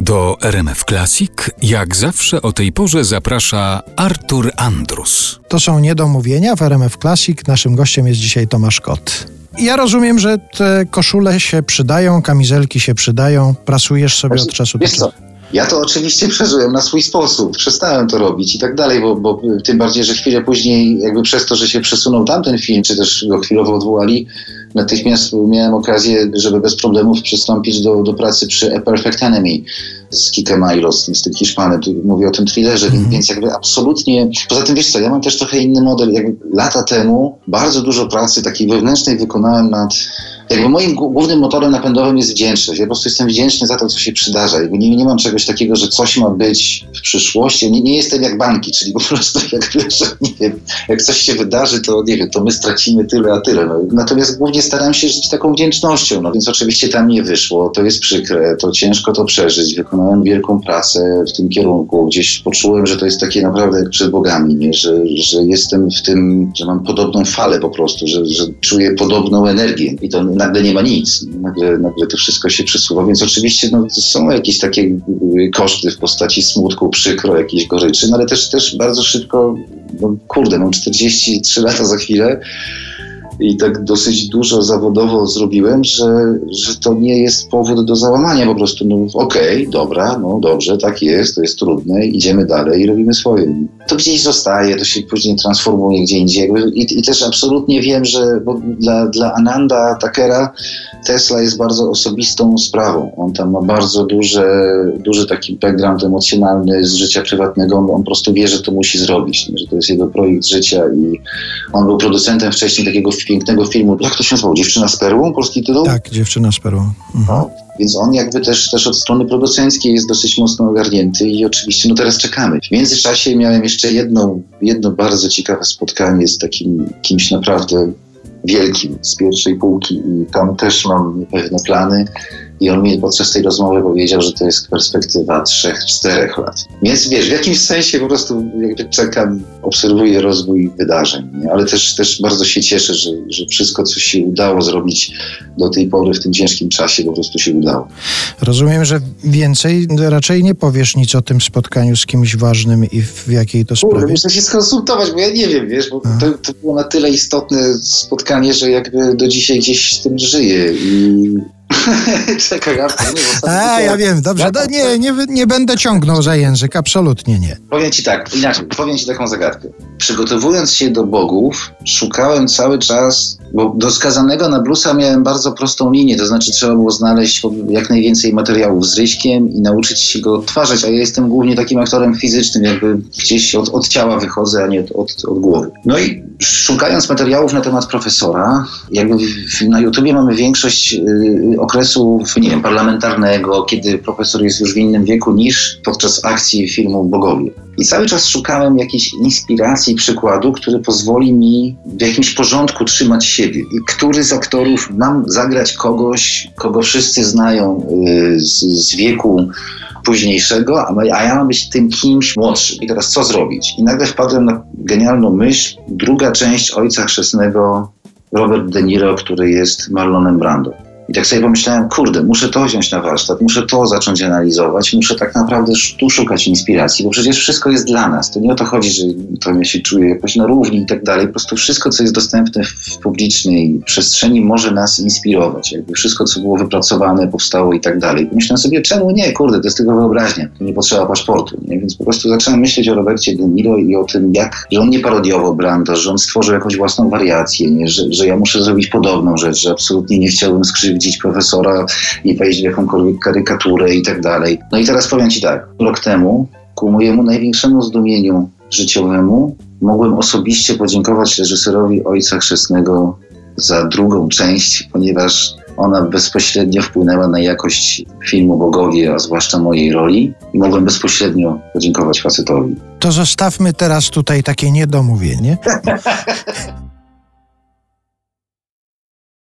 Do RMF Classic, jak zawsze o tej porze zaprasza Artur Andrus. To są niedomówienia w RMF Classic. Naszym gościem jest dzisiaj Tomasz Kot. Ja rozumiem, że te koszule się przydają, kamizelki się przydają. Prasujesz sobie od czasu do czasu. ja to oczywiście przeżyłem na swój sposób. Przestałem to robić i tak dalej, bo, bo tym bardziej, że chwilę później, jakby przez to, że się przesunął tamten film, czy też go chwilowo odwołali, natychmiast miałem okazję, żeby bez problemów przystąpić do, do pracy przy A Perfect Enemy z Kikem Milo, z tym, Hiszpanem. Tu mówię o tym thrillerze, Mhm. więc jakby absolutnie... Poza tym, wiesz co, ja mam też trochę inny model. Jakby lata temu bardzo dużo pracy takiej wewnętrznej wykonałem nad... Jakby moim głó- głównym motorem napędowym jest wdzięczność. Ja po prostu jestem wdzięczny za to, co się przydarza. Jakby nie, nie mam czegoś takiego, że coś ma być w przyszłości. Nie, nie jestem jak banki, czyli po prostu że nie wiem, jak coś się wydarzy, to nie wiem, to my stracimy tyle, a tyle. No. Natomiast głównie staram się żyć taką wdzięcznością, no więc oczywiście tam nie wyszło, to jest przykre, to ciężko to przeżyć. Wykonałem wielką pracę w tym kierunku, gdzieś poczułem, że to jest takie naprawdę jak przed bogami, nie? Że, że jestem w tym, że mam podobną falę po prostu, że, że czuję podobną energię i to nagle nie ma nic, nagle, nagle to wszystko się przesuwa, więc oczywiście no, są jakieś takie y, koszty w postaci smutku, przykro, jakiejś goryczy, no ale też, też bardzo szybko, no kurde, mam 43 lata za chwilę, i tak dosyć dużo zawodowo zrobiłem, że, że to nie jest powód do załamania. Po prostu, no okej, dobra, no dobrze, tak jest, to jest trudne, idziemy dalej i robimy swoje. To gdzieś zostaje, to się później transformuje gdzie indziej. I, i też absolutnie wiem, że dla, dla Ananda Takera Tesla jest bardzo osobistą sprawą. On tam ma bardzo duże, duży taki background emocjonalny z życia prywatnego. On, on po prostu wie, że to musi zrobić, że to jest jego projekt życia i on był producentem wcześniej takiego pięknego filmu. Jak to się nazywało? Dziewczyna z perłą? Polski tytuł? Tak, dziewczyna z perłą. Mhm. No, więc on jakby też, też od strony producenckiej jest dosyć mocno ogarnięty i oczywiście no teraz czekamy. W międzyczasie miałem jeszcze jedno, jedno bardzo ciekawe spotkanie z takim kimś naprawdę wielkim z pierwszej półki i tam też mam pewne plany i on mi podczas tej rozmowy powiedział, że to jest perspektywa trzech, czterech lat. Więc wiesz, w jakimś sensie po prostu jakby czekam, obserwuję rozwój wydarzeń, nie? ale też, też bardzo się cieszę, że, że wszystko, co się udało zrobić do tej pory w tym ciężkim czasie, po prostu się udało. Rozumiem, że więcej raczej nie powiesz nic o tym spotkaniu z kimś ważnym i w jakiej to Kurde, sprawie. muszę się skonsultować, bo ja nie wiem, wiesz, bo to, to było na tyle istotne spotkanie, że jakby do dzisiaj gdzieś z tym żyję i... Czekaj, ja, nie, A, ja wiem, dobrze. No, nie, nie, nie będę ciągnął za język, absolutnie nie. Powiem ci tak, inaczej, powiem ci taką zagadkę. Przygotowując się do bogów, szukałem cały czas, bo do skazanego na bluesa miałem bardzo prostą linię, to znaczy trzeba było znaleźć jak najwięcej materiałów z Ryśkiem i nauczyć się go odtwarzać, a ja jestem głównie takim aktorem fizycznym, jakby gdzieś od, od ciała wychodzę, a nie od, od, od głowy. No i szukając materiałów na temat profesora, jakby na YouTubie mamy większość y, okresów, nie wiem, parlamentarnego, kiedy profesor jest już w innym wieku niż podczas akcji filmu Bogowie. I cały czas szukałem jakiejś inspiracji, przykładu, który pozwoli mi w jakimś porządku trzymać siebie. I który z aktorów mam zagrać kogoś, kogo wszyscy znają y, z, z wieku późniejszego, a, ma- a ja mam być tym kimś młodszym. I teraz co zrobić? I nagle wpadłem na genialną myśl. Druga część Ojca Chrzestnego Robert De Niro, który jest Marlonem Brando. I tak sobie pomyślałem, kurde, muszę to wziąć na warsztat, muszę to zacząć analizować, muszę tak naprawdę tu szukać inspiracji, bo przecież wszystko jest dla nas. To nie o to chodzi, że to ja się czuję jakoś na równi i tak dalej. Po prostu wszystko, co jest dostępne w publicznej przestrzeni, może nas inspirować. Jakby wszystko, co było wypracowane, powstało i tak dalej. Pomyślałem sobie, czemu nie? Kurde, to jest tylko wyobraźnia. To nie potrzeba paszportu. Nie? Więc po prostu zacząłem myśleć o Robercie De Niro i o tym, jak, że on nie parodiował Branda, że on stworzył jakąś własną wariację, nie? Że, że ja muszę zrobić podobną rzecz, że absolutnie nie chciałbym skrzywdzić profesora i wejść w jakąkolwiek karykaturę i tak dalej. No i teraz powiem Ci tak, rok temu ku mojemu największemu zdumieniu życiowemu mogłem osobiście podziękować reżyserowi Ojca Chrzestnego za drugą część, ponieważ ona bezpośrednio wpłynęła na jakość filmu Bogowie, a zwłaszcza mojej roli i mogłem bezpośrednio podziękować facetowi. To zostawmy teraz tutaj takie niedomówienie.